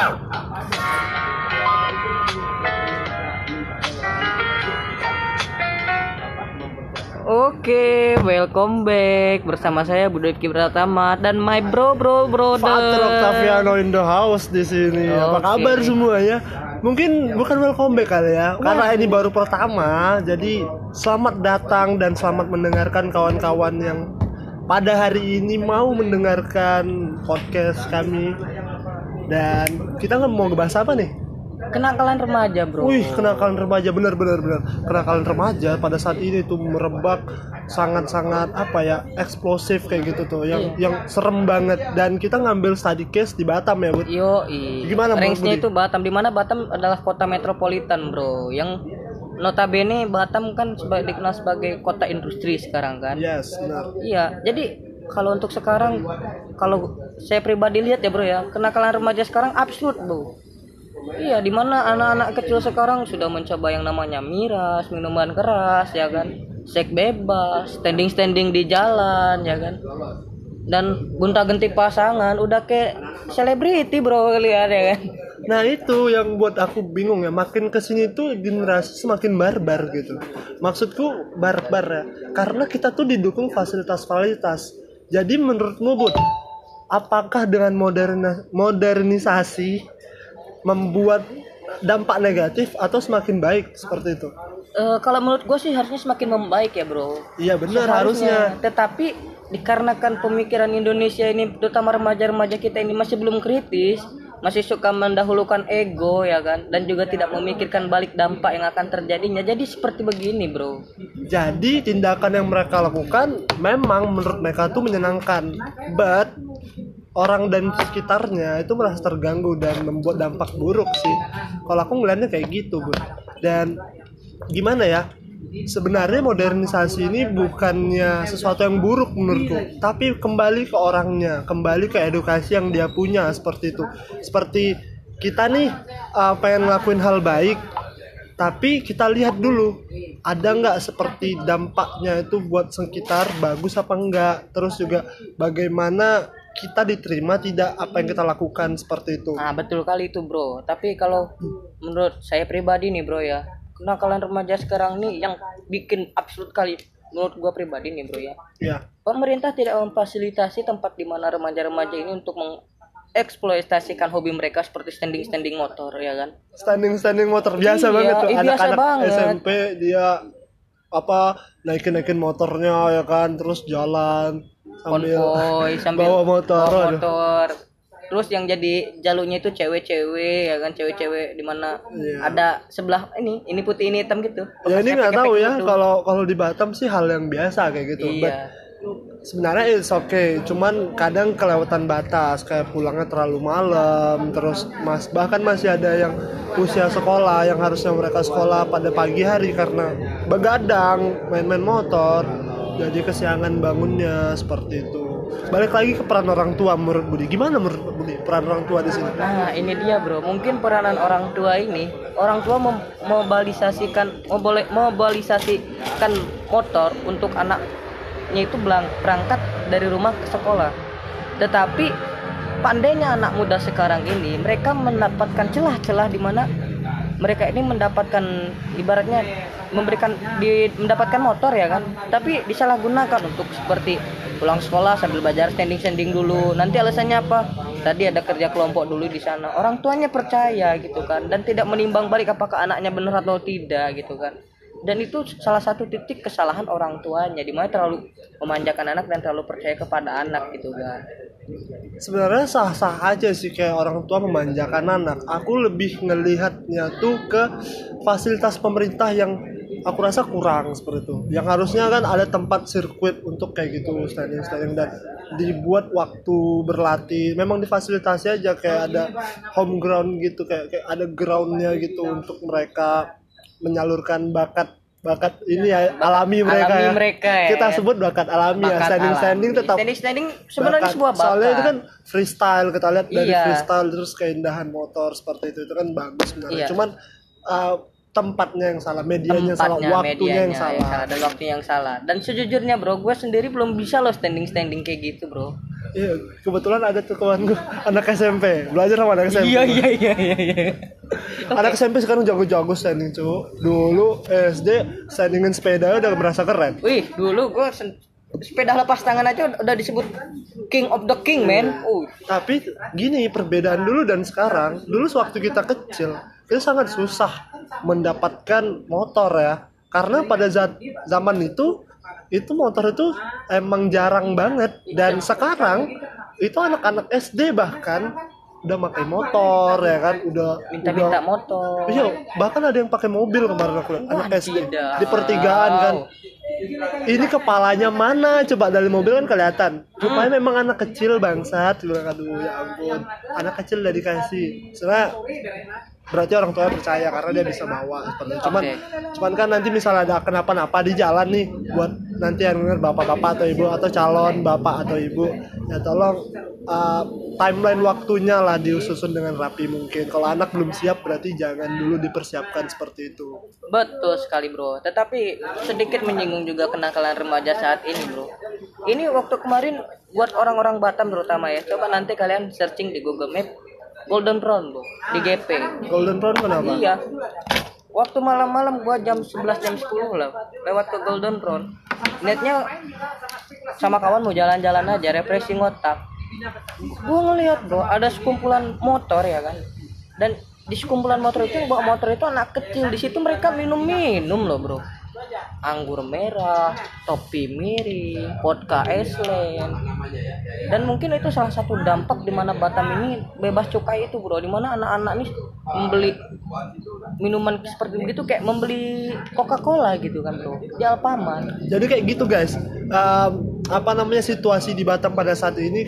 Oke, welcome back bersama saya Budi Pratama dan my bro bro brother. Fatur Octaviano in the house di sini. Apa kabar semuanya? Mungkin bukan welcome back kali ya, karena ini baru pertama. Jadi selamat datang dan selamat mendengarkan kawan-kawan yang pada hari ini mau mendengarkan podcast kami. Dan kita nggak mau ngebahas apa nih? Kenakalan remaja, Bro. Wih, kenakalan remaja bener bener bener. Kenakalan remaja pada saat ini tuh merebak sangat-sangat apa ya eksplosif kayak gitu tuh, yang yang serem banget. Dan kita ngambil study case di Batam ya, Bud. Yo, Gimana, Bro Range-nya itu Batam di mana Batam adalah kota metropolitan, Bro. Yang notabene Batam kan sebagai dikenal sebagai kota industri sekarang kan. Yes, benar. Iya, jadi kalau untuk sekarang kalau saya pribadi lihat ya bro ya kenakalan remaja sekarang absurd bro. Iya, di mana anak-anak kecil sekarang sudah mencoba yang namanya miras, minuman keras, ya kan, seks bebas, standing-standing di jalan, ya kan, dan gonta-ganti pasangan, udah kayak selebriti bro kalian ya kan. Nah itu yang buat aku bingung ya. Makin ke sini tuh generasi semakin barbar gitu. Maksudku barbar ya. Karena kita tuh didukung fasilitas-fasilitas Jadi menurutmu Bud Apakah dengan moderna- modernisasi Membuat dampak negatif atau semakin baik seperti itu? Eh, kalau menurut gue sih harusnya semakin membaik ya bro. Iya benar harusnya Tetapi dikarenakan pemikiran Indonesia ini, terutama remaja-remaja kita ini masih belum kritis, masih suka mendahulukan ego ya kan, dan juga tidak memikirkan balik dampak yang akan terjadinya. Jadi seperti begini bro. Jadi tindakan yang mereka lakukan memang menurut mereka tuh menyenangkan, but orang dan sekitarnya itu merasa terganggu dan membuat dampak buruk sih. Kalau aku ngeliatnya kayak gitu, Bu. Dan gimana ya? Sebenarnya modernisasi ini bukannya sesuatu yang buruk menurutku, tapi kembali ke orangnya, kembali ke edukasi yang dia punya seperti itu. Seperti kita nih uh, pengen ngelakuin hal baik, tapi kita lihat dulu ada nggak seperti dampaknya itu buat sekitar bagus apa enggak terus juga bagaimana kita diterima tidak apa yang kita lakukan seperti itu Nah betul kali itu bro. Tapi kalau menurut saya pribadi nih bro ya, kenakalan remaja sekarang nih yang bikin absurd kali menurut gua pribadi nih bro ya. ya Pemerintah tidak memfasilitasi tempat di mana remaja-remaja ini untuk mengeksploitasikan hobi mereka seperti standing-standing motor ya kan. standing standing motor biasa Iya, banget tuh iya, anak-anak banget. SMP dia apa naikin naikin motornya ya kan terus jalan sambil Konvoy sambil bawa motor bawa aduh. Terus yang jadi jalurnya itu cewek-cewek ya kan, cewek-cewek di mana Iya. ada sebelah ini, ini putih ini hitam gitu. ya ini nggak tahu ya gitu. kalau kalau di Batam sih hal yang biasa kayak gitu But Iya. sebenarnya it's okay cuman kadang kelewatan batas kayak pulangnya terlalu malam terus mas bahkan masih ada yang usia sekolah yang harusnya mereka sekolah pada pagi hari karena begadang main-main motor jadi kesiangan bangunnya seperti itu balik lagi ke peran orang tua menurut Budi gimana menurut Budi peran orang tua di sini Nah, ini dia, Bro. Mungkin peranan orang tua ini, orang tua mem- mobilisasikan mobile- mobilisasikan motor untuk anaknya itu belang- berangkat dari rumah ke sekolah. Tetapi pandainya anak muda sekarang ini, mereka mendapatkan celah-celah di mana mereka ini mendapatkan ibaratnya memberikan di mendapatkan motor ya kan? Tapi disalahgunakan untuk seperti pulang sekolah sambil belajar standing standing dulu. Nanti alasannya apa? Tadi ada kerja kelompok dulu di sana. Orang tuanya percaya gitu kan? Dan tidak menimbang balik apakah anaknya benar atau tidak gitu kan dan itu salah satu titik kesalahan orang tuanya di mana terlalu memanjakan anak dan terlalu percaya kepada anak gitu kan sebenarnya sah-sah aja sih kayak orang tua memanjakan anak. Aku lebih ngelihatnya tuh ke fasilitas pemerintah yang aku rasa kurang seperti itu. Yang harusnya kan ada tempat sirkuit untuk kayak gitu standing standing dan dibuat waktu berlatih. Memang difasilitasi aja kayak ada home ground gitu kayak kayak ada groundnya gitu untuk mereka menyalurkan bakat bakat ini ya alami mereka alami ya. mereka ya, Kita sebut bakat alami ya. Bakat Standing standing alami. tetap standing standing sebenarnya bakat. sebuah bakat Soalnya itu kan freestyle kita lihat dari Iya. freestyle terus keindahan motor seperti itu itu kan bagus sebenarnya. Iya. Cuman uh, tempatnya yang salah, medianya yang salah, tempatnya waktunya yang salah. dan waktunya yang salah dan sejujurnya bro gue sendiri belum bisa loh standing standing kayak gitu bro Iya, kebetulan ada tuh kawan gue anak SMP, belajar sama anak SMP. Iya iya iya iya. iya. Anak SMP sekarang jago-jago standing cu. Dulu SD standingin sepeda udah merasa keren. Wih, dulu gua sen- sepeda lepas tangan aja udah disebut king of the king, man. Uh, Tapi gini perbedaan dulu dan sekarang. Dulu sewaktu kita kecil, kita sangat susah mendapatkan motor ya. Karena pada za- zaman itu itu motor itu emang jarang banget dan sekarang itu anak-anak SD bahkan udah pakai motor ya kan udah minta-minta udah- motor. Iya, bahkan ada yang pakai mobil kemarin aku lihat anak SD di pertigaan kan. Ini kepalanya mana? Coba dari mobil kan kelihatan. Rupanya memang anak kecil bangsat. Bilang, aduh ya ampun. Anak kecil udah dikasih. Sebenarnya berarti orang tuanya percaya karena dia bisa bawa seperti itu. Cuman Oke. cuman kan nanti misalnya ada kenapa-napa di jalan nih buat nanti yang denger bapak-bapak atau ibu atau calon bapak atau ibu ya tolong uh, timeline waktunya lah diususun dengan rapi mungkin. Kalau anak belum siap berarti jangan dulu dipersiapkan seperti itu. Betul sekali bro. Tetapi sedikit menyinggung juga kenakalan remaja saat ini bro. Ini waktu kemarin buat orang-orang Batam terutama ya. Coba nanti kalian searching di Google Map Golden Brown bro di GP. Golden Brown kenapa? Iya. Waktu malam-malam gua jam 11 jam 10 lah lewat ke Golden Brown. Netnya sama kawan mau jalan-jalan aja refreshing otak. Gua ngeliat bro ada sekumpulan motor ya kan. Dan di sekumpulan motor itu yang bawa motor itu anak kecil di situ mereka minum-minum loh bro. Anggur merah, topi miring, vodka Eslen, dan mungkin itu salah satu dampak di mana Batam ini bebas cukai itu bro, di mana anak-anak nih membeli minuman seperti itu kayak membeli Coca-Cola gitu kan bro, di Alfamart. Jadi kayak gitu guys. Um, apa namanya situasi di Batam pada saat ini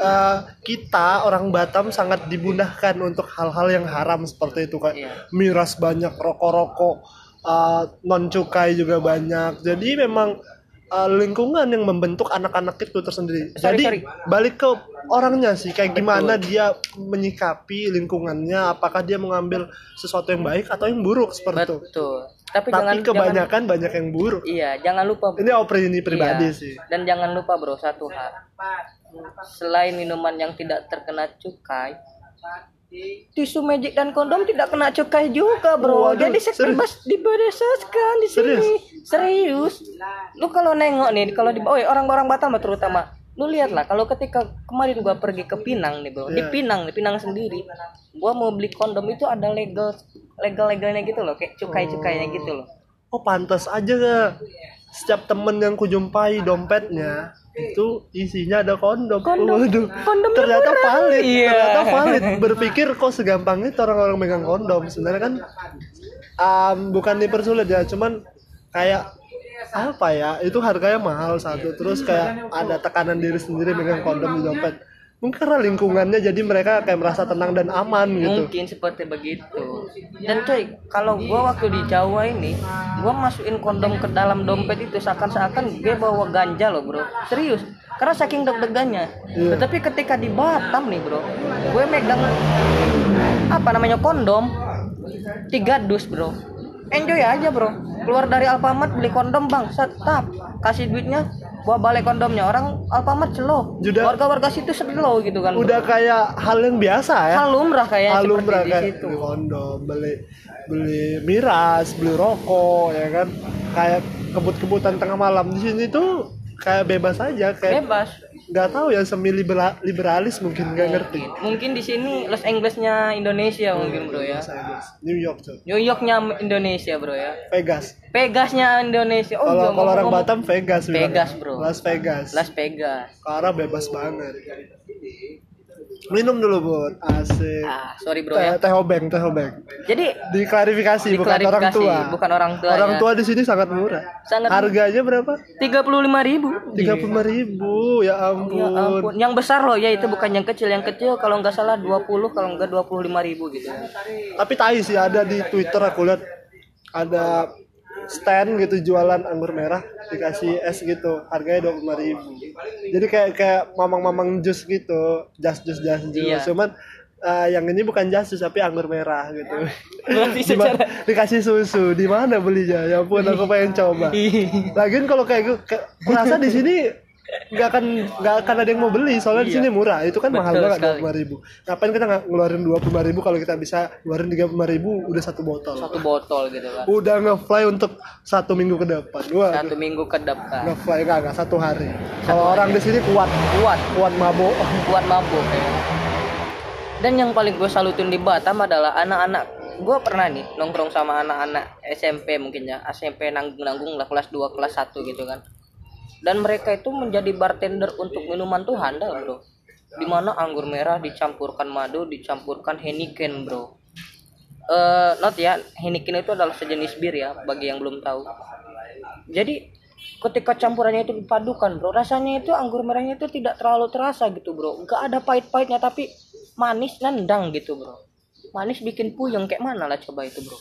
uh, kita orang Batam sangat dibundahkan untuk hal-hal yang haram seperti itu kayak Iya. miras banyak, rokok-rokok, uh, non cukai juga banyak. Jadi memang uh, lingkungan yang membentuk anak-anak itu tersendiri. Sorry, Jadi sorry. balik ke orangnya sih kayak gimana dia menyikapi lingkungannya, apakah dia mengambil sesuatu yang baik atau yang buruk seperti itu. Betul. Tapi, Tapi jangan kebanyakan banyak yang buruk. jangan, iya jangan lupa Ini opini pribadi Iya. sih. Dan jangan lupa bro satu hal. Selain minuman yang tidak terkena cukai, tisu magic dan kondom tidak kena cukai juga bro. Waduh, Jadi sebebas diberdasarkan di sini. Serius? Lu kalau nengok nih, kalau di, oh orang-orang Batam terutama, lu lihatlah kalau ketika kemarin gua pergi ke Pinang nih bro, di Iya. Pinang, di Pinang sendiri, gua mau beli kondom itu ada legal legal legalnya gitu loh, kayak cukai cukainya gitu loh. Oh pantas aja gak? Setiap temen yang kujumpai dompetnya itu isinya ada kondom. Kondom. Waduh, Kondomnya ternyata murah. valid. Iya. Ternyata valid. Berpikir kok segampang itu orang-orang megang kondom. Sebenarnya kan um, bukan dipersulit ya, cuman kayak apa ya? Itu harganya mahal satu. Terus kayak ada tekanan diri sendiri megang kondom di dompet. Mungkin karena lingkungannya jadi mereka kayak merasa tenang dan aman gitu. mungkin seperti begitu. Dan coy kalau gua waktu di Jawa ini gua masukin kondom ke dalam dompet itu seakan-seakan gue bawa ganja loh bro. Serius. Karena saking deg-degannya. Iya. tetapi ketika di Batam nih bro gue megang apa namanya kondom tiga dus bro. Enjoy aja bro. Keluar dari Alfamart beli kondom bang. Tetap kasih duitnya bawa balik kondomnya orang Alfamart slow warga-warga situ slow gitu kan bro. Udah kayak hal yang biasa ya. hal lumrah kayak seperti di kayak situ beli kondom, beli beli miras, beli rokok, ya kan? Kayak kebut-kebutan tengah malam di sini tuh kayak bebas aja, kayak bebas nggak tahu ya semi libera- liberalis mungkin nggak ngerti. mungkin di sini Los Angelesnya Indonesia mungkin bro ya New York tuh, New Yorknya Indonesia bro ya Vegas. Vegasnya Indonesia oh Kalau iya, kalau orang Batam Vegas. Vegas, bro. Las Vegas. Las Vegas Karena bebas banget. Minum dulu bud, asik. ah sorry bro Teh, ya teh obeng, teh obeng. jadi Diklarifikasi, bukan orang Diklarifikasi, tua. bukan orang tua, Orang ya. tua di sini sangat murah. Sangat- Harganya berapa? tiga puluh lima ribu Tiga puluh ribu, ya Ya ampun. ampun, yang besar loh ya itu bukan yang kecil, yang kecil kalau nggak salah 20 kalau nggak 25 ribu gitu. Tapi tai sih ada di Twitter aku lihat ada stand gitu jualan anggur merah dikasih es gitu harganya dua puluh ribu. Jadi kayak kayak mamang-mamang jus gitu jas jus jas jus Iya. cuman eh, yang ini bukan jas jus tapi anggur merah gitu. Secara dikasih susu di mana belinya? Ya ampun aku pengen coba. Lagian kalau kayak gue kayak- merasa di sini nggak akan nggak akan ada yang mau beli soalnya di Iya. sini murah. Itu kan mahal Betul banget dua puluh ribu. Ngapain kita nggak ngeluarin dua puluh ribu? Kalau kita bisa ngeluarin tiga puluh ribu udah satu botol. Satu botol gitu kan. Udah ngefly untuk satu minggu ke depan. Wah satu minggu ke depan. Ngefly nggak nggak satu hari. Kalau orang di sini kuat. Kuat. Kuat mabuk. Buat mabuk ya. Dan yang paling gue salutin di Batam adalah anak-anak. Gue pernah nih nongkrong sama anak-anak SMP mungkin ya. SMP nanggung-nanggung lah kelas 2 kelas 1 gitu kan dan mereka itu menjadi bartender untuk minuman tuh handal bro. Di mana anggur merah dicampurkan madu dicampurkan Heineken bro. Eh not ya Heineken itu adalah sejenis bir ya bagi yang belum tahu. Jadi ketika campurannya itu dipadukan bro rasanya itu anggur merahnya itu tidak terlalu terasa gitu bro. Nggak ada pahit-pahitnya tapi manis nendang gitu bro. Manis bikin puyeng kayak mana lah coba itu bro?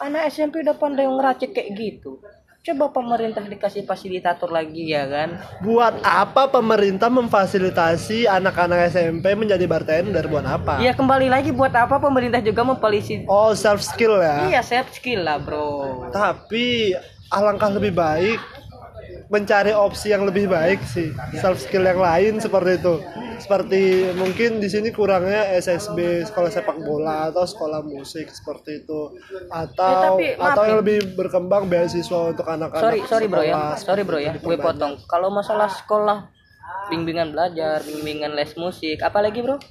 Anak SMP udah pandai ngeracik kayak gitu coba pemerintah dikasih fasilitator lagi ya kan? Buat apa pemerintah memfasilitasi anak-anak SMP menjadi bartender? Buat apa? Iya kembali lagi buat apa pemerintah juga mempolisi? Oh self skill ya? Iya self skill lah bro. Tapi alangkah lebih baik mencari opsi yang lebih baik sih. Self skill yang lain seperti itu. Seperti mungkin di sini kurangnya SSB sekolah sepak bola atau sekolah musik seperti itu. Atau Ya, tapi maaf atau yang lebih berkembang beasiswa untuk anak-anak sorry sorry bro ya. sorry bro ya. Gue potong. Kalau masalah sekolah bimbingan belajar bimbingan les musik apalagi bro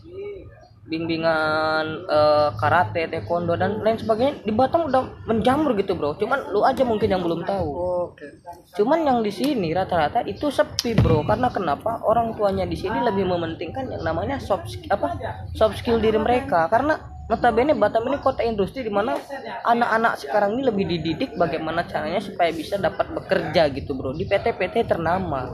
bimbingan eh, karate taekwondo dan lain sebagainya di Batam udah menjamur gitu bro. Cuman lu aja mungkin yang belum tahu. Oke. Cuman yang di sini rata-rata itu sepi bro. Karena kenapa? Orang tuanya di sini lebih mementingkan yang namanya soft apa? Soft skill diri mereka. Karena notabene Batam ini kota industri di mana anak-anak sekarang ini lebih dididik bagaimana caranya supaya bisa dapat bekerja gitu bro. Di PT-PT ternama.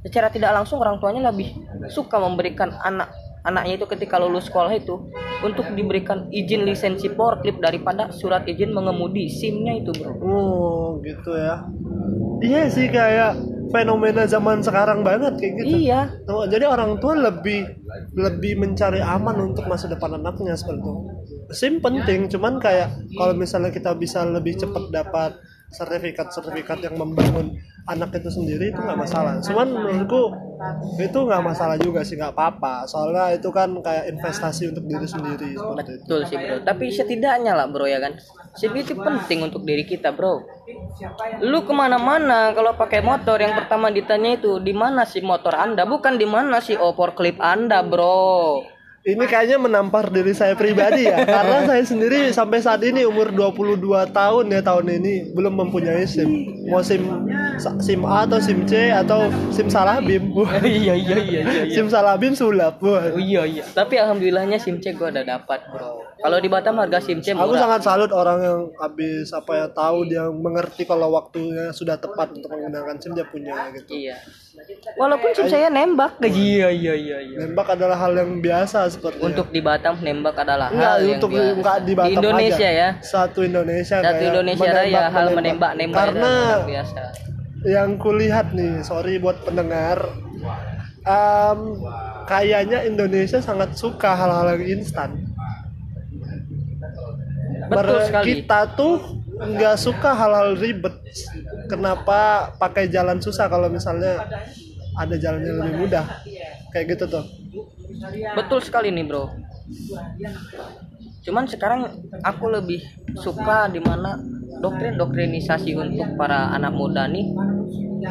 Secara tidak langsung orang tuanya lebih suka memberikan anak anaknya itu ketika lulus sekolah itu untuk diberikan izin lisensi forklift daripada surat izin mengemudi SIM-nya itu bro. Oh gitu ya. Iya sih kayak fenomena zaman sekarang banget kayak gitu. Iya. Oh, jadi orang tua lebih lebih mencari aman untuk masa depan anaknya seperti itu. SIM penting, cuman kayak kalau misalnya kita bisa lebih cepat dapat sertifikat-sertifikat yang membangun anak itu sendiri itu nggak masalah. Cuman menurutku itu nggak masalah juga sih nggak apa-apa. Soalnya itu kan kayak investasi untuk diri sendiri seperti itu. Betul sih bro. Tapi setidaknya lah bro ya kan. SIM itu penting untuk diri kita bro. Lu ke mana-mana kalau pakai motor yang pertama ditanya itu di mana sih motor anda, bukan di mana sih opor klip anda bro. Ini kayaknya menampar diri saya pribadi ya Karena saya sendiri sampai saat ini umur 22 tahun ya tahun ini Belum mempunyai SIM Mau SIM SIM A atau SIM C atau SIM Salabim Wah, iya iya iya iya. SIM Salabim sulap Wah. Oh, iya iya. Tapi alhamdulillahnya SIM C gua udah dapat bro. Kalau di Batam harga SIM C Aku murah. sangat salut orang yang habis apa ya tahu dia mengerti kalau waktunya sudah tepat untuk menggunakan SIM dia punya gitu Iya. Walaupun SIM saya nembak. Iya iya iya iya. Nembak adalah hal yang biasa seperti Untuk di Batam nembak adalah Enggak, hal yang untuk biasa. enggak di Batam Indonesia aja. ya. Satu Indonesia Satu kayak Indonesia raya hal menembak nembak Karena biasa. yang kulihat nih, sorry buat pendengar, em, kayaknya Indonesia sangat suka hal-hal yang instan. Betul Ber- sekali. Kita tuh nggak suka hal-hal ribet. Kenapa pakai jalan susah kalau misalnya ada jalan yang lebih mudah? Kayak gitu tuh. Betul sekali nih bro. Cuman sekarang aku lebih suka di mana doktrin-doktrinisasi untuk para anak muda nih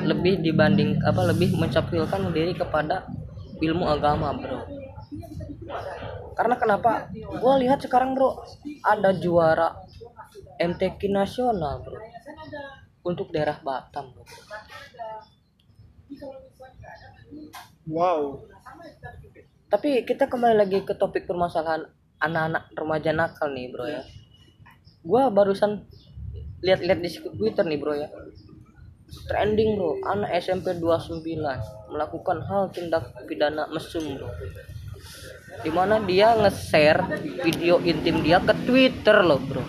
lebih dibanding apa lebih mencapilkan diri kepada ilmu agama bro. Karena kenapa? Gue lihat sekarang bro ada juara MTQ nasional bro untuk daerah Batam. Bro. Wow. Tapi kita kembali lagi ke topik permasalahan anak-anak remaja nakal nih bro ya. Gua barusan lihat-lihat di Twitter nih bro ya. Trending bro, anak SMP 29 melakukan hal tindak pidana mesum bro. Di mana dia nge-share video intim dia ke Twitter loh bro.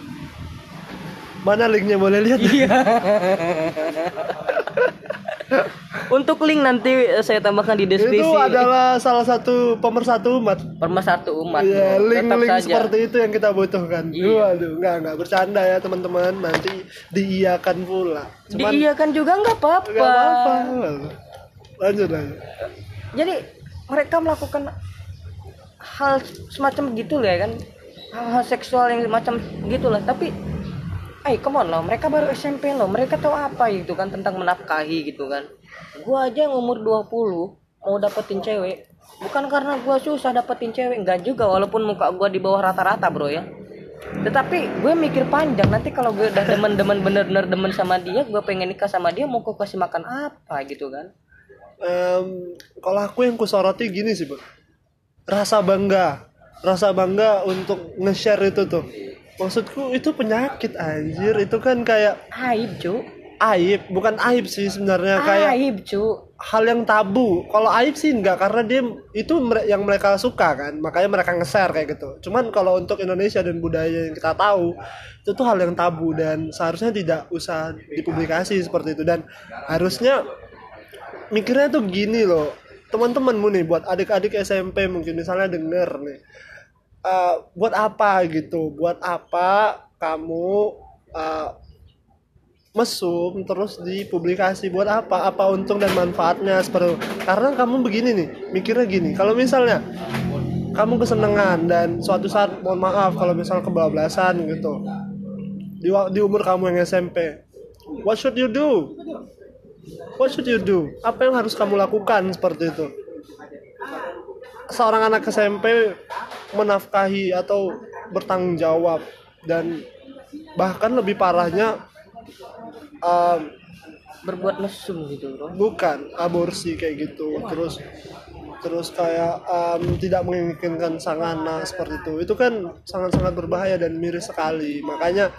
Mana linknya boleh lihat? Iya. Untuk link nanti saya tambahkan di deskripsi. Itu adalah salah satu pemersatu umat. Pemersatu umat. Iya, link-link saja. seperti itu yang kita butuhkan. Iya. Waduh, enggak enggak bercanda ya teman-teman. Nanti diiyakan pula. Cuman Diiyakan juga nggak enggak apa-apa. apa-apa. lanjut lanjut jadi mereka melakukan hal semacam gitu ya kan. Hal-hal seksual yang macam gitulah tapi ay come on loh mereka baru SMP loh. Mereka tahu apa itu kan tentang menafkahi gitu kan. Gua aja yang umur 20 mau dapetin cewek bukan karena gua susah dapetin cewek enggak juga walaupun muka gua di bawah rata-rata bro ya. Tetapi gue mikir panjang. Nanti kalau gue udah demen-demen bener-bener demen sama dia gue pengen nikah sama dia mau gue kasih makan apa gitu kan? Em, kalau aku yang kusoroti gini sih bro rasa bangga rasa bangga untuk nge-share itu tuh. Maksudku itu penyakit anjir. Itu kan kayak aib cu. aib bukan aib sih sebenarnya kayak aib cu. hal yang tabu. Kalau aib sih enggak karena dia itu yang mereka suka kan. Makanya mereka nge-share kayak gitu. Cuman kalau untuk Indonesia dan budaya yang kita tahu itu tuh hal yang tabu dan seharusnya tidak usah dipublikasi seperti itu. Dan harusnya mikirnya tuh gini loh teman-temanmu nih buat adik-adik SMP mungkin misalnya denger nih. Eh, buat apa gitu? Buat apa kamu eh, mesum terus dipublikasi? Buat apa? Apa untung dan manfaatnya? Seperti itu. karena kamu begini nih mikirnya gini. Kalau misalnya kamu kesenangan dan suatu saat mohon maaf kalau misalnya kebablasan gitu di, di umur kamu yang SMP what should you do what should you do? Apa yang harus kamu lakukan seperti itu? Seorang anak SMP menafkahi atau bertanggung jawab dan bahkan lebih parahnya um, berbuat mesum gitu bro. Bukan aborsi kayak gitu. Terus terus kayak um, tidak menginginkan sang anak seperti itu. Itu kan sangat-sangat berbahaya dan miris sekali. Makanya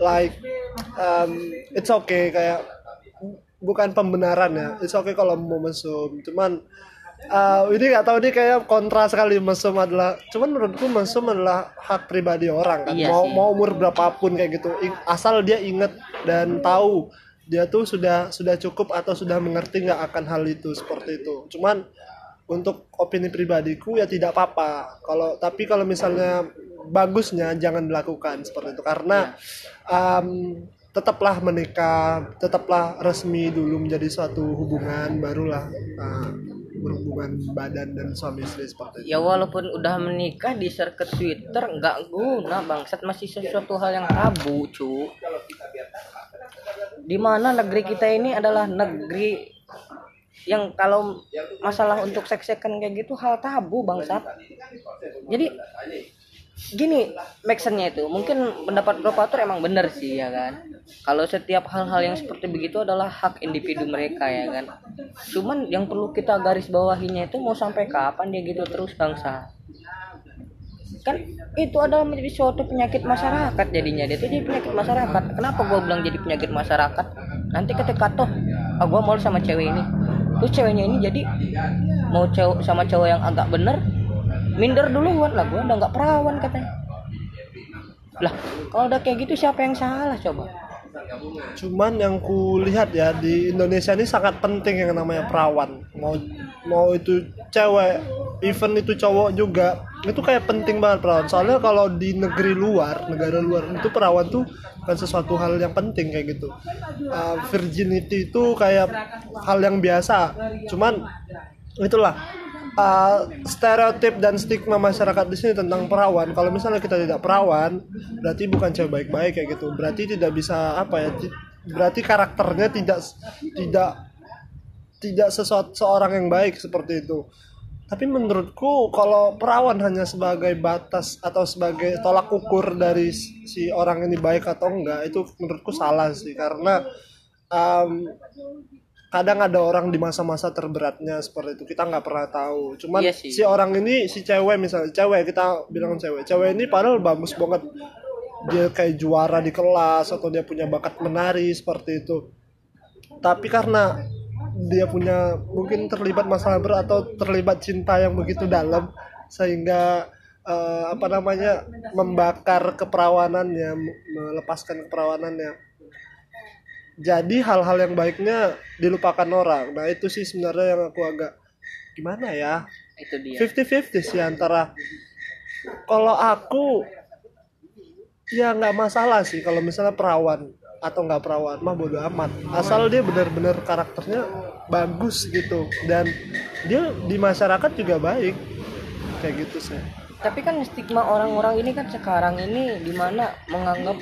like um, it's okay kayak bukan pembenaran ya. It's okay kalau mau mesum. Cuman uh, ini nggak tahu ini kayak kontra sekali. Mesum adalah cuman menurutku mesum adalah hak pribadi orang kan. Iya mau sih. mau umur berapapun kayak gitu. Asal dia inget dan tahu dia tuh sudah sudah cukup atau sudah mengerti nggak akan hal itu seperti itu. Cuman untuk opini pribadiku ya tidak apa-apa. Kalau tapi kalau misalnya bagusnya jangan dilakukan seperti itu. Karena um, tetaplah menikah tetaplah resmi dulu menjadi suatu hubungan barulah uh, berhubungan badan dan suami istri seperti itu. Ya walaupun udah menikah di ke Twitter nggak guna bangsat. Masih sesuatu hal yang tabu cu. Di mana negeri kita ini adalah negeri yang kalau masalah untuk seks-seksan kayak gitu hal tabu bangsat. Jadi gini maksudnya itu mungkin pendapat propator emang bener sih ya kan? Kalau setiap hal-hal yang seperti begitu adalah hak individu mereka ya kan? Cuman yang perlu kita garis bawahinya itu mau sampai kapan dia gitu terus bangsa? Kan itu adalah menjadi suatu penyakit masyarakat jadinya. Dia itu jadi penyakit masyarakat. Kenapa gua bilang jadi penyakit masyarakat? Nanti ketika toh ah gua mau sama cewek ini. Terus ceweknya ini jadi mau cewek sama cowok yang agak bener minder duluan. lah gua udah nggak perawan katanya. Lah kalau udah kayak gitu siapa yang salah coba? Cuman yang ku lihat ya di Indonesia ini sangat penting yang namanya perawan. Mau mau itu cewek even itu cowok juga itu kayak penting banget perawan. Soalnya kalau di negeri luar negara luar itu perawan tuh bukan sesuatu hal yang penting kayak gitu. Uh, virginity itu kayak hal yang biasa. Cuman itulah uh, stereotip dan stigma masyarakat di sini tentang perawan. Kalau misalnya kita tidak perawan berarti bukan cewek baik-baik kayak gitu. Berarti tidak bisa apa ya ti- berarti karakternya tidak tidak tidak sesuatu seorang yang baik seperti itu. Tapi menurutku kalau perawan hanya sebagai batas atau sebagai tolak ukur dari si orang ini baik atau enggak itu menurutku salah sih. Karena um, kadang ada orang di masa-masa terberatnya seperti itu kita nggak pernah tahu. Cuman Iya sih. si orang ini si cewek misalnya cewek kita bilang cewek. Cewek ini padahal bagus banget. Dia kayak juara di kelas atau dia punya bakat menari seperti itu. Tapi karena dia punya mungkin terlibat masalah berat atau terlibat cinta yang begitu dalam sehingga eh, apa namanya membakar keperawanannya melepaskan keperawanannya jadi hal-hal yang baiknya dilupakan orang. Nah itu sih sebenarnya yang aku agak gimana ya? Itu dia. 50-50 sih antara kalau aku ya nggak masalah sih. Kalau misalnya perawan atau nggak perawan mah bodo amat. Asal dia benar-benar karakternya bagus gitu. Dan dia di masyarakat juga baik. Kayak gitu sih. Tapi kan stigma orang-orang ini kan sekarang ini di mana menganggap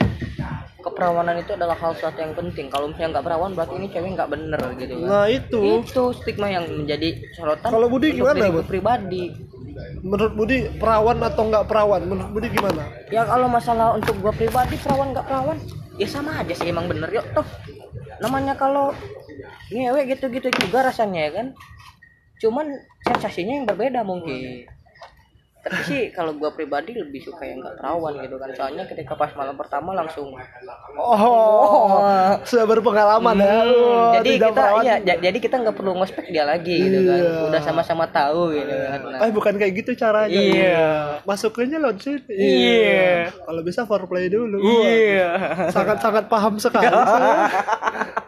keperawanan itu adalah hal suatu yang penting. Kalau misalnya nggak perawan berarti ini cewek nggak bener gitu kan. Nah itu. Itu stigma yang menjadi sorotan Kalau Budi gimana, Bud? pribadi. Menurut Budi perawan atau nggak perawan? Menurut Budi gimana? Ya kalau masalah untuk gua pribadi perawan nggak perawan? Ya sama aja sih emang bener. Yuk toh. Namanya kalau ngewe gitu-gitu juga rasanya ya kan? Cuman sensasinya yang berbeda mungkin tapi sih kalau gua pribadi lebih suka yang nggak perawan gitu kan soalnya ketika pas malam pertama langsung oh, sudah berpengalaman ya Hmm, Wah, jadi tidak kita perawan. iya ja- jadi kita nggak perlu ngospek dia lagi gitu kan Iya. udah sama-sama tahu gitu kan Nah, Eh bukan kayak gitu caranya. Iya. Masuknya lewat situ. Iya. Kalau bisa foreplay dulu. iya Sangat-sangat paham sekali.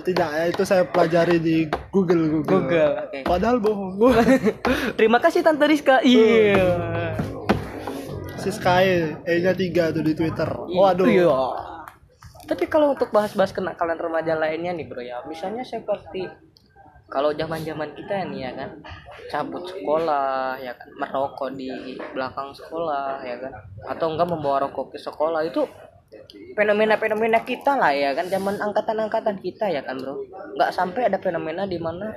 tidak ya itu saya pelajari di Google Google. Google oke Padahal bohong. terima kasih tante Rizka iya si Sky E-nya 3 tuh di Twitter. Waduh. Iya. Tapi kalau untuk bahas-bahas kenakalan remaja lainnya nih bro ya, misalnya seperti kalau zaman-zaman kita nih ya kan, cabut sekolah ya kan, merokok di belakang sekolah ya kan, atau enggak membawa rokok ke sekolah itu fenomena-fenomena kita lah ya kan. Zaman angkatan-angkatan kita ya kan bro. Nggak sampai ada fenomena di mana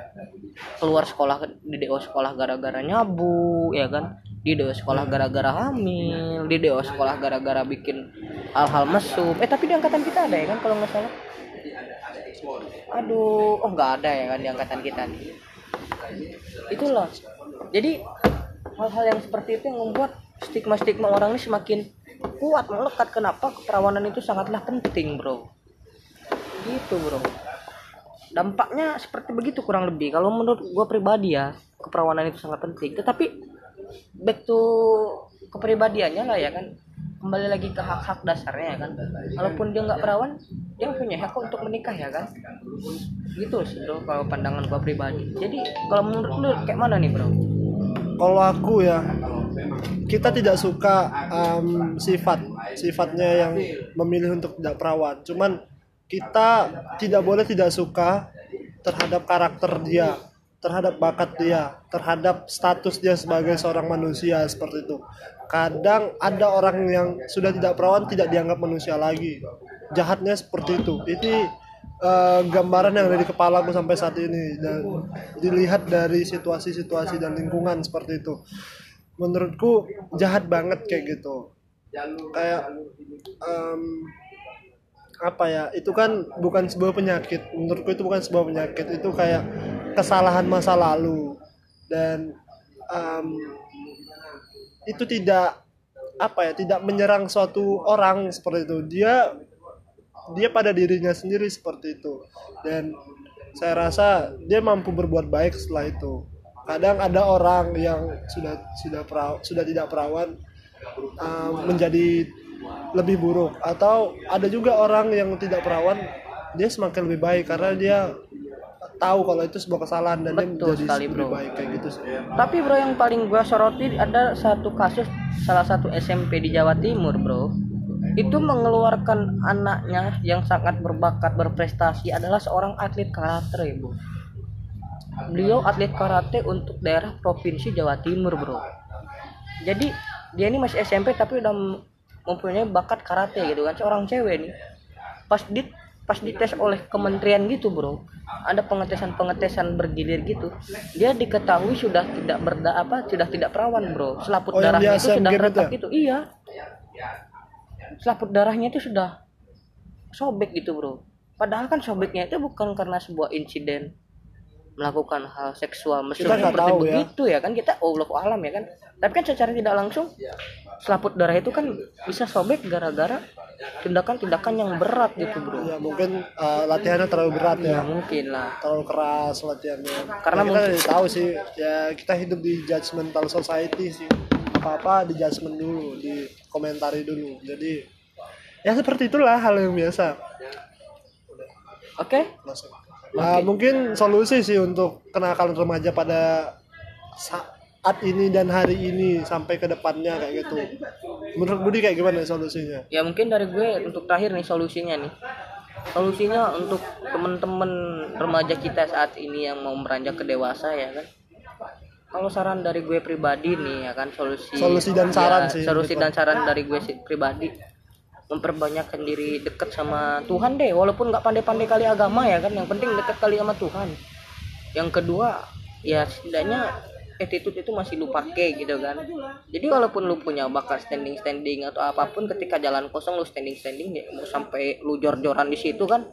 keluar sekolah di DO sekolah gara-gara nyabu ya kan. Di DO sekolah gara-gara hamil di DO sekolah gara-gara bikin hal-hal mesum. Eh tapi di angkatan kita ada ya kan kalau nggak salah? Aduh oh nggak ada ya kan di angkatan kita nih. Itulah. Jadi hal-hal yang seperti itu yang membuat stigma-stigma orang ini semakin kuat melekat. Kenapa? Keperawanan itu sangatlah penting bro. Gitu bro. Dampaknya seperti begitu kurang lebih. Kalau menurut gue pribadi ya keperawanan itu sangat penting. Tetapi back to kepribadiannya lah ya kan. Kembali lagi ke hak-hak dasarnya ya kan. Walaupun dia nggak perawan dia punya hak untuk menikah ya kan. Gitu sih bro kalau pandangan gue pribadi. Jadi kalau menurut lu kayak mana nih bro? Kalau aku ya kita tidak suka em, sifat sifatnya yang memilih untuk tidak perawan. Cuman kita tidak boleh tidak suka terhadap karakter dia, terhadap bakat dia, terhadap status dia sebagai seorang manusia seperti itu. Kadang ada orang yang sudah tidak perawan tidak dianggap manusia lagi. Jahatnya seperti itu. Ini eh, gambaran yang ada di kepalaku sampai saat ini dan dilihat dari situasi-situasi dan lingkungan seperti itu. Menurutku jahat banget kayak gitu. Kayak em, apa ya itu kan bukan sebuah penyakit. Menurutku itu bukan sebuah penyakit itu kayak kesalahan masa lalu. Dan em, itu tidak apa ya tidak menyerang suatu orang seperti itu. Dia dia pada dirinya sendiri seperti itu. Dan saya rasa dia mampu berbuat baik setelah itu kadang ada orang yang sudah sudah peraw, sudah tidak perawan uh, menjadi lebih buruk atau ada juga orang yang tidak perawan dia semakin lebih baik karena dia tahu kalau itu sebuah kesalahan dan dia Betul menjadi sekali, lebih bro. baik kayak gitu sih. Tapi bro yang paling gua soroti ada satu kasus salah satu SMP di Jawa Timur bro itu mengeluarkan anaknya yang sangat berbakat berprestasi adalah seorang atlet karate bro. Beliau atlet karate untuk daerah provinsi Jawa Timur bro. Jadi dia ini masih SMP tapi udah mem- mempunyai bakat karate gitu kan. Seorang cewek nih. Pas di pas dites oleh kementerian gitu bro ada pengetesan pengetesan bergilir gitu dia diketahui sudah tidak berda apa sudah tidak perawan bro. Selaput Oh, darahnya itu sudah retak itu itu iya. Selaput darahnya itu sudah sobek gitu bro. Padahal kan sobeknya itu bukan karena sebuah insiden melakukan hal seksual mesum Kita seperti tahu ya. begitu ya. kan kita Allah alam ya kan. Tapi kan secara tidak langsung selaput darah itu kan bisa sobek gara-gara tindakan-tindakan yang berat gitu bro. Ya mungkin uh, latihannya terlalu berat ya. Ya mungkin lah. Terlalu keras latihannya. Karena Ya, kita mungkin- tahu sih. Ya kita hidup di judgmental society sih. Apa apa di judgment dulu di komentari dulu. Jadi ya seperti itulah hal yang biasa. Oke? Masuk. Uh, mungkin solusi sih untuk kenakalan remaja pada saat ini dan hari ini sampai ke depannya kayak gitu. Menurut Budi kayak gimana solusinya? Ya mungkin dari gue untuk terakhir nih solusinya nih. Solusinya untuk temen-temen remaja kita saat ini yang mau beranjak ke dewasa ya kan? Kalau saran dari gue pribadi nih ya kan solusi Solusi dan saran ya, sih, solusi dan saran dari gue pribadi memperbanyakkan diri deket sama Tuhan deh walaupun nggak pandai-pandai kali agama ya kan yang penting deket kali sama Tuhan. Yang kedua ya setidaknya attitude itu masih lu pakai gitu kan. Jadi walaupun lu punya bakat standing standing atau apa pun ketika jalan kosong lu standing standing ya mau sampai lu jor-joran di situ kan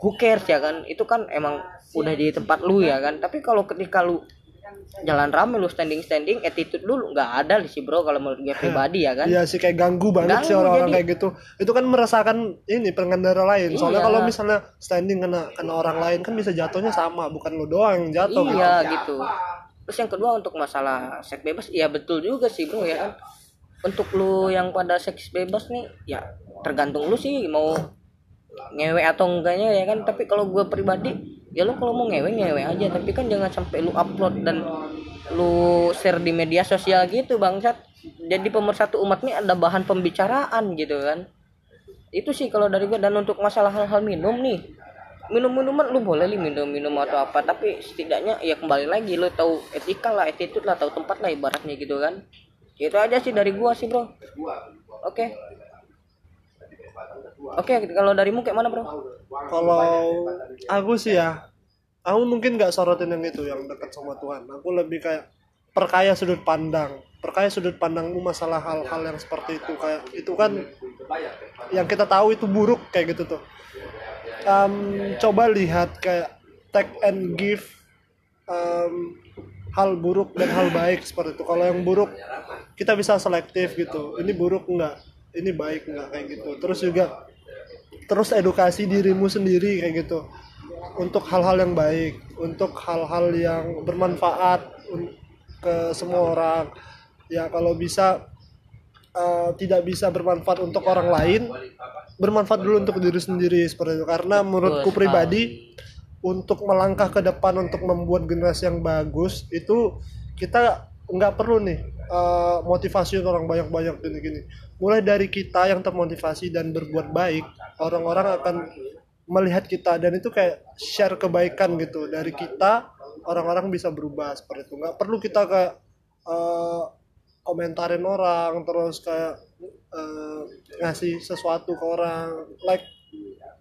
who cares ya kan. Itu kan emang udah di tempat lu ya kan. Tapi kalau ketika lu jalan rame lu standing standing attitude lu nggak ada sih bro kalau menurut gue pribadi ya kan Iya sih kayak ganggu banget sih Ganggu, orang-orang jadi- kayak gitu. Itu kan merasakan ini pengendara lain. Soalnya Iya. kalau misalnya standing kena kena orang lain kan bisa jatuhnya sama, bukan lo doang yang jatuh gitu. iya gitu terus yang kedua untuk masalah seks bebas iya betul juga sih bro ya kan untuk lu yang pada seks bebas nih ya tergantung lu sih mau ngewe atau enggaknya ya kan tapi kalau gue pribadi ya lu kalau mau ngewe ngewe aja. Tapi kan jangan sampai lu upload dan lu share di media sosial gitu bangsat. Jadi pemersatu umat nih ada bahan pembicaraan gitu kan. Itu sih kalau dari gue dan untuk masalah hal-hal minum nih minum minuman lu boleh li minum minum atau apa. Tapi setidaknya ya kembali lagi lu tahu etika lah attitude lah tahu tempat lah ibaratnya gitu kan. Itu aja sih dari gua sih bro. Oke oke kalau darimu kayak mana bro Kalau aku sih ya, aku mungkin nggak sorotin yang itu yang dekat sama Tuhan. Aku lebih kayak perkaya sudut pandang, perkaya sudut pandangmu masalah hal-hal yang seperti itu kayak itu kan yang kita tahu itu buruk kayak gitu tuh. Em, coba lihat kayak take and give em, hal buruk dan hal baik seperti itu. Kalau yang buruk kita bisa selektif gitu. Ini buruk enggak, ini baik enggak kayak gitu. Terus juga terus edukasi dirimu sendiri kayak gitu. Untuk hal-hal yang baik untuk hal-hal yang bermanfaat ke semua orang. Ya kalau bisa eh, tidak bisa bermanfaat untuk orang lain bermanfaat dulu untuk diri sendiri seperti itu. Karena menurutku pribadi untuk melangkah ke depan untuk membuat generasi yang bagus itu kita nggak perlu nih eh, motivasi orang banyak-banyak gini-gini mulai dari kita yang termotivasi dan berbuat baik orang-orang akan melihat kita dan itu kayak share kebaikan gitu. Dari kita orang-orang bisa berubah seperti itu. Nggak perlu kita kayak eh, komentarin orang terus kayak eh, ngasih sesuatu ke orang. Like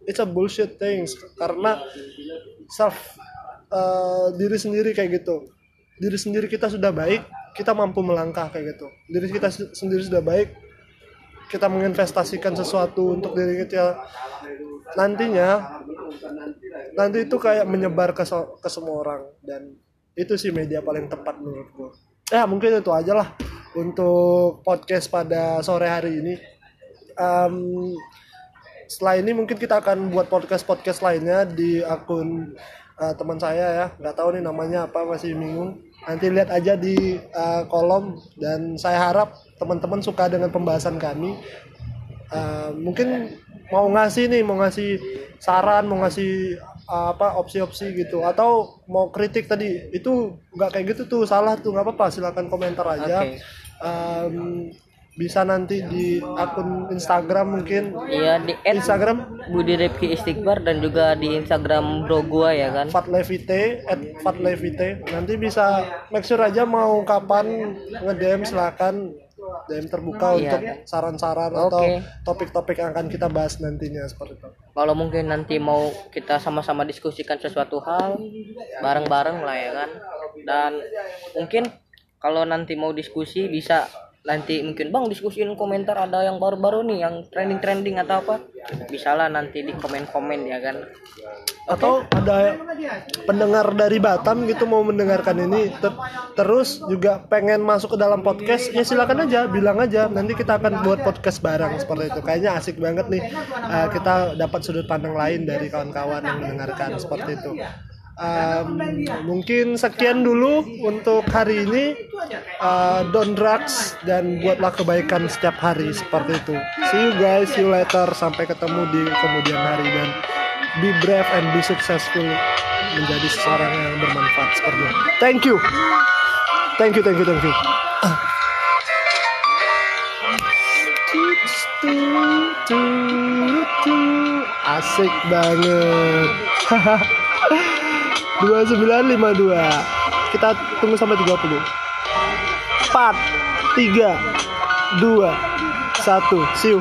it's a bullshit things karena self eh, diri sendiri kayak gitu. Diri sendiri kita sudah baik kita mampu melangkah kayak gitu. Diri kita se- sendiri sudah baik kita menginvestasikan sesuatu untuk diri kita nantinya nanti itu kayak menyebar ke, ke semua orang. Dan itu sih media paling tepat menurut gue ya mungkin itu aja lah untuk podcast pada sore hari ini. Em, setelah ini mungkin kita akan buat podcast podcast lainnya di akun eh, teman saya ya nggak tahu nih namanya apa masih bingung. Nanti lihat aja di eh, kolom. Dan saya harap teman-teman suka dengan pembahasan kami. Eh, mungkin mau ngasih nih mau ngasih saran mau ngasih eh, apa opsi-opsi gitu. Atau mau kritik tadi itu nggak kayak gitu tuh salah tuh nggak apa-apa. Silakan komentar aja. Oke. Em, bisa nanti di akun Instagram mungkin iya di Instagram Budi Rifki Istighbar dan juga di Instagram bro gua ya kan fatlevite at fatlevite nanti bisa make sure aja mau kapan nge-DM silakan DM terbuka Iya. untuk saran-saran Oke. atau topik-topik yang akan kita bahas nantinya seperti itu. kalau mungkin nanti mau kita sama-sama diskusikan sesuatu hal bareng-bareng lah ya kan dan mungkin kalau nanti mau diskusi bisa nanti mungkin bang diskusiin komentar ada yang baru-baru nih yang trending-trending atau apa. Bisa lah nanti di komen-komen ya kan. Atau ada pendengar dari Batam gitu mau mendengarkan ini ter- terus juga pengen masuk ke dalam podcast ya silakan aja bilang aja. Nanti kita akan buat podcast bareng seperti itu. Kayaknya asik banget nih. Uh, kita dapat sudut pandang lain dari kawan-kawan yang mendengarkan seperti itu Um, mungkin sekian dulu untuk hari ini Uh, don't drugs dan buatlah kebaikan setiap hari seperti itu see you guys see you later sampai ketemu di kemudian hari dan be brave and be successful menjadi seseorang yang bermanfaat seperti itu. Thank you. Thank you, thank you, thank you. asik banget 2952 kita tunggu sampai 30 4 3 2 1 see you